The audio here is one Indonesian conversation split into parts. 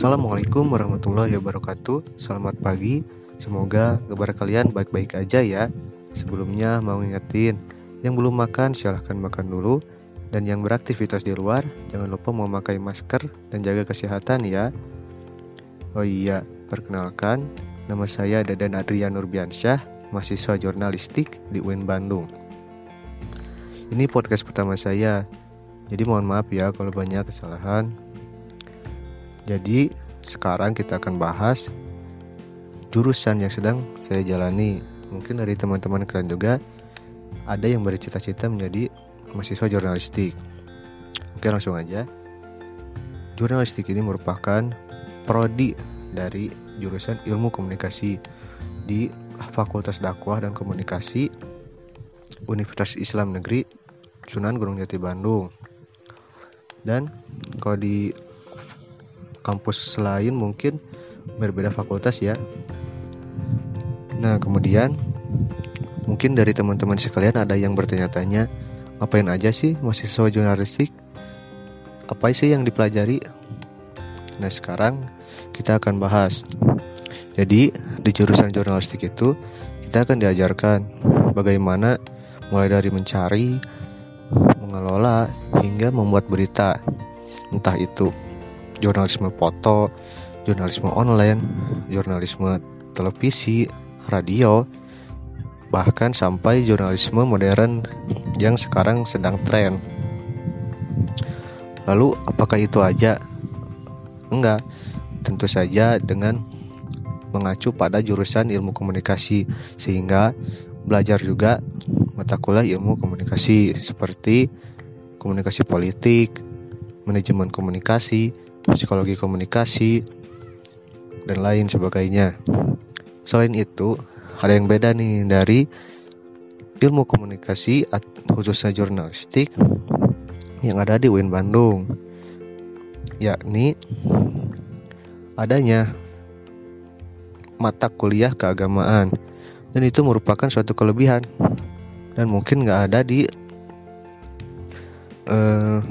Assalamualaikum warahmatullahi wabarakatuh. Selamat pagi. Semoga kabar kalian baik-baik aja ya. Sebelumnya mau ngingetin Yang belum makan silahkan makan dulu. Dan yang beraktivitas di luar Jangan lupa memakai masker Dan jaga kesehatan ya. Oh iya, perkenalkan Nama saya Dadan Adrian Nurbiansyah Mahasiswa jurnalistik di UIN Bandung. Ini podcast pertama saya. Jadi mohon maaf ya kalau banyak kesalahan jadi sekarang kita akan bahas jurusan yang sedang saya jalani. Mungkin dari teman-teman kalian juga ada yang bercita-cita menjadi mahasiswa jurnalistik. Oke langsung aja. Jurnalistik ini merupakan prodi dari jurusan ilmu komunikasi di Fakultas Dakwah dan Komunikasi Universitas Islam Negeri Sunan Gunung Jati Bandung. Dan kalau di kampus lain mungkin berbeda fakultas ya. Nah, kemudian mungkin dari teman-teman sekalian ada yang bertanya-tanya, ngapain aja sih mahasiswa jurnalistik? Apa sih yang dipelajari? Nah, sekarang kita akan bahas. Jadi, di jurusan jurnalistik itu kita akan diajarkan bagaimana mulai dari mencari, mengelola hingga membuat berita. Entah itu jurnalisme foto, jurnalisme online, jurnalisme televisi, radio, bahkan sampai jurnalisme modern yang sekarang sedang tren. Lalu apakah itu aja? Enggak, tentu saja dengan mengacu pada jurusan ilmu komunikasi sehingga belajar juga mata kuliah ilmu komunikasi seperti komunikasi politik, manajemen komunikasi, psikologi komunikasi, dan lain sebagainya. Selain itu, ada yang beda nih dari ilmu komunikasi khususnya jurnalistik yang ada di UIN Bandung yakni adanya mata kuliah keagamaan dan itu merupakan suatu kelebihan dan mungkin nggak ada di uh,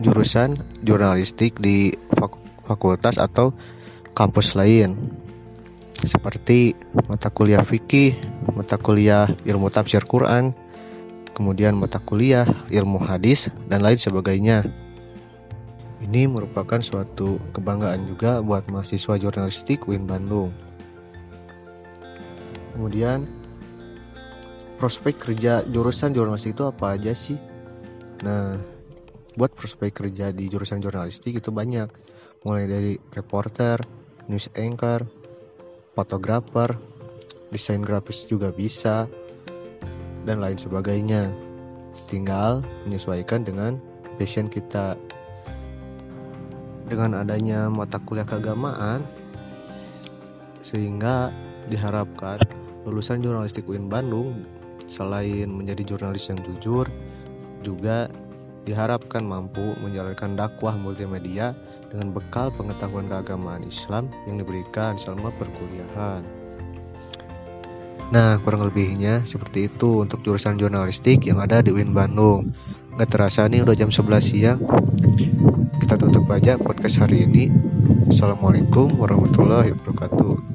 jurusan jurnalistik di fakultas atau kampus lain seperti mata kuliah fikih, mata kuliah ilmu tafsir Quran, kemudian mata kuliah ilmu hadis dan lain sebagainya. Ini merupakan suatu kebanggaan juga buat mahasiswa jurnalistik UIN Bandung. Kemudian prospek kerja jurusan jurnalistik itu apa aja sih? Nah, buat prospek kerja di jurusan jurnalistik itu banyak mulai dari reporter, news anchor, fotografer, desain grafis juga bisa dan lain sebagainya. Tinggal menyesuaikan dengan passion kita. Dengan adanya mata kuliah keagamaan sehingga diharapkan lulusan jurnalistik UIN Bandung selain menjadi jurnalis yang jujur juga diharapkan mampu menjalankan dakwah multimedia dengan bekal pengetahuan keagamaan Islam yang diberikan selama perkuliahan. Nah, kurang lebihnya seperti itu untuk jurusan jurnalistik yang ada di UIN Bandung. Gak terasa nih udah jam 11 siang. Kita tutup aja podcast hari ini. Assalamualaikum warahmatullahi wabarakatuh.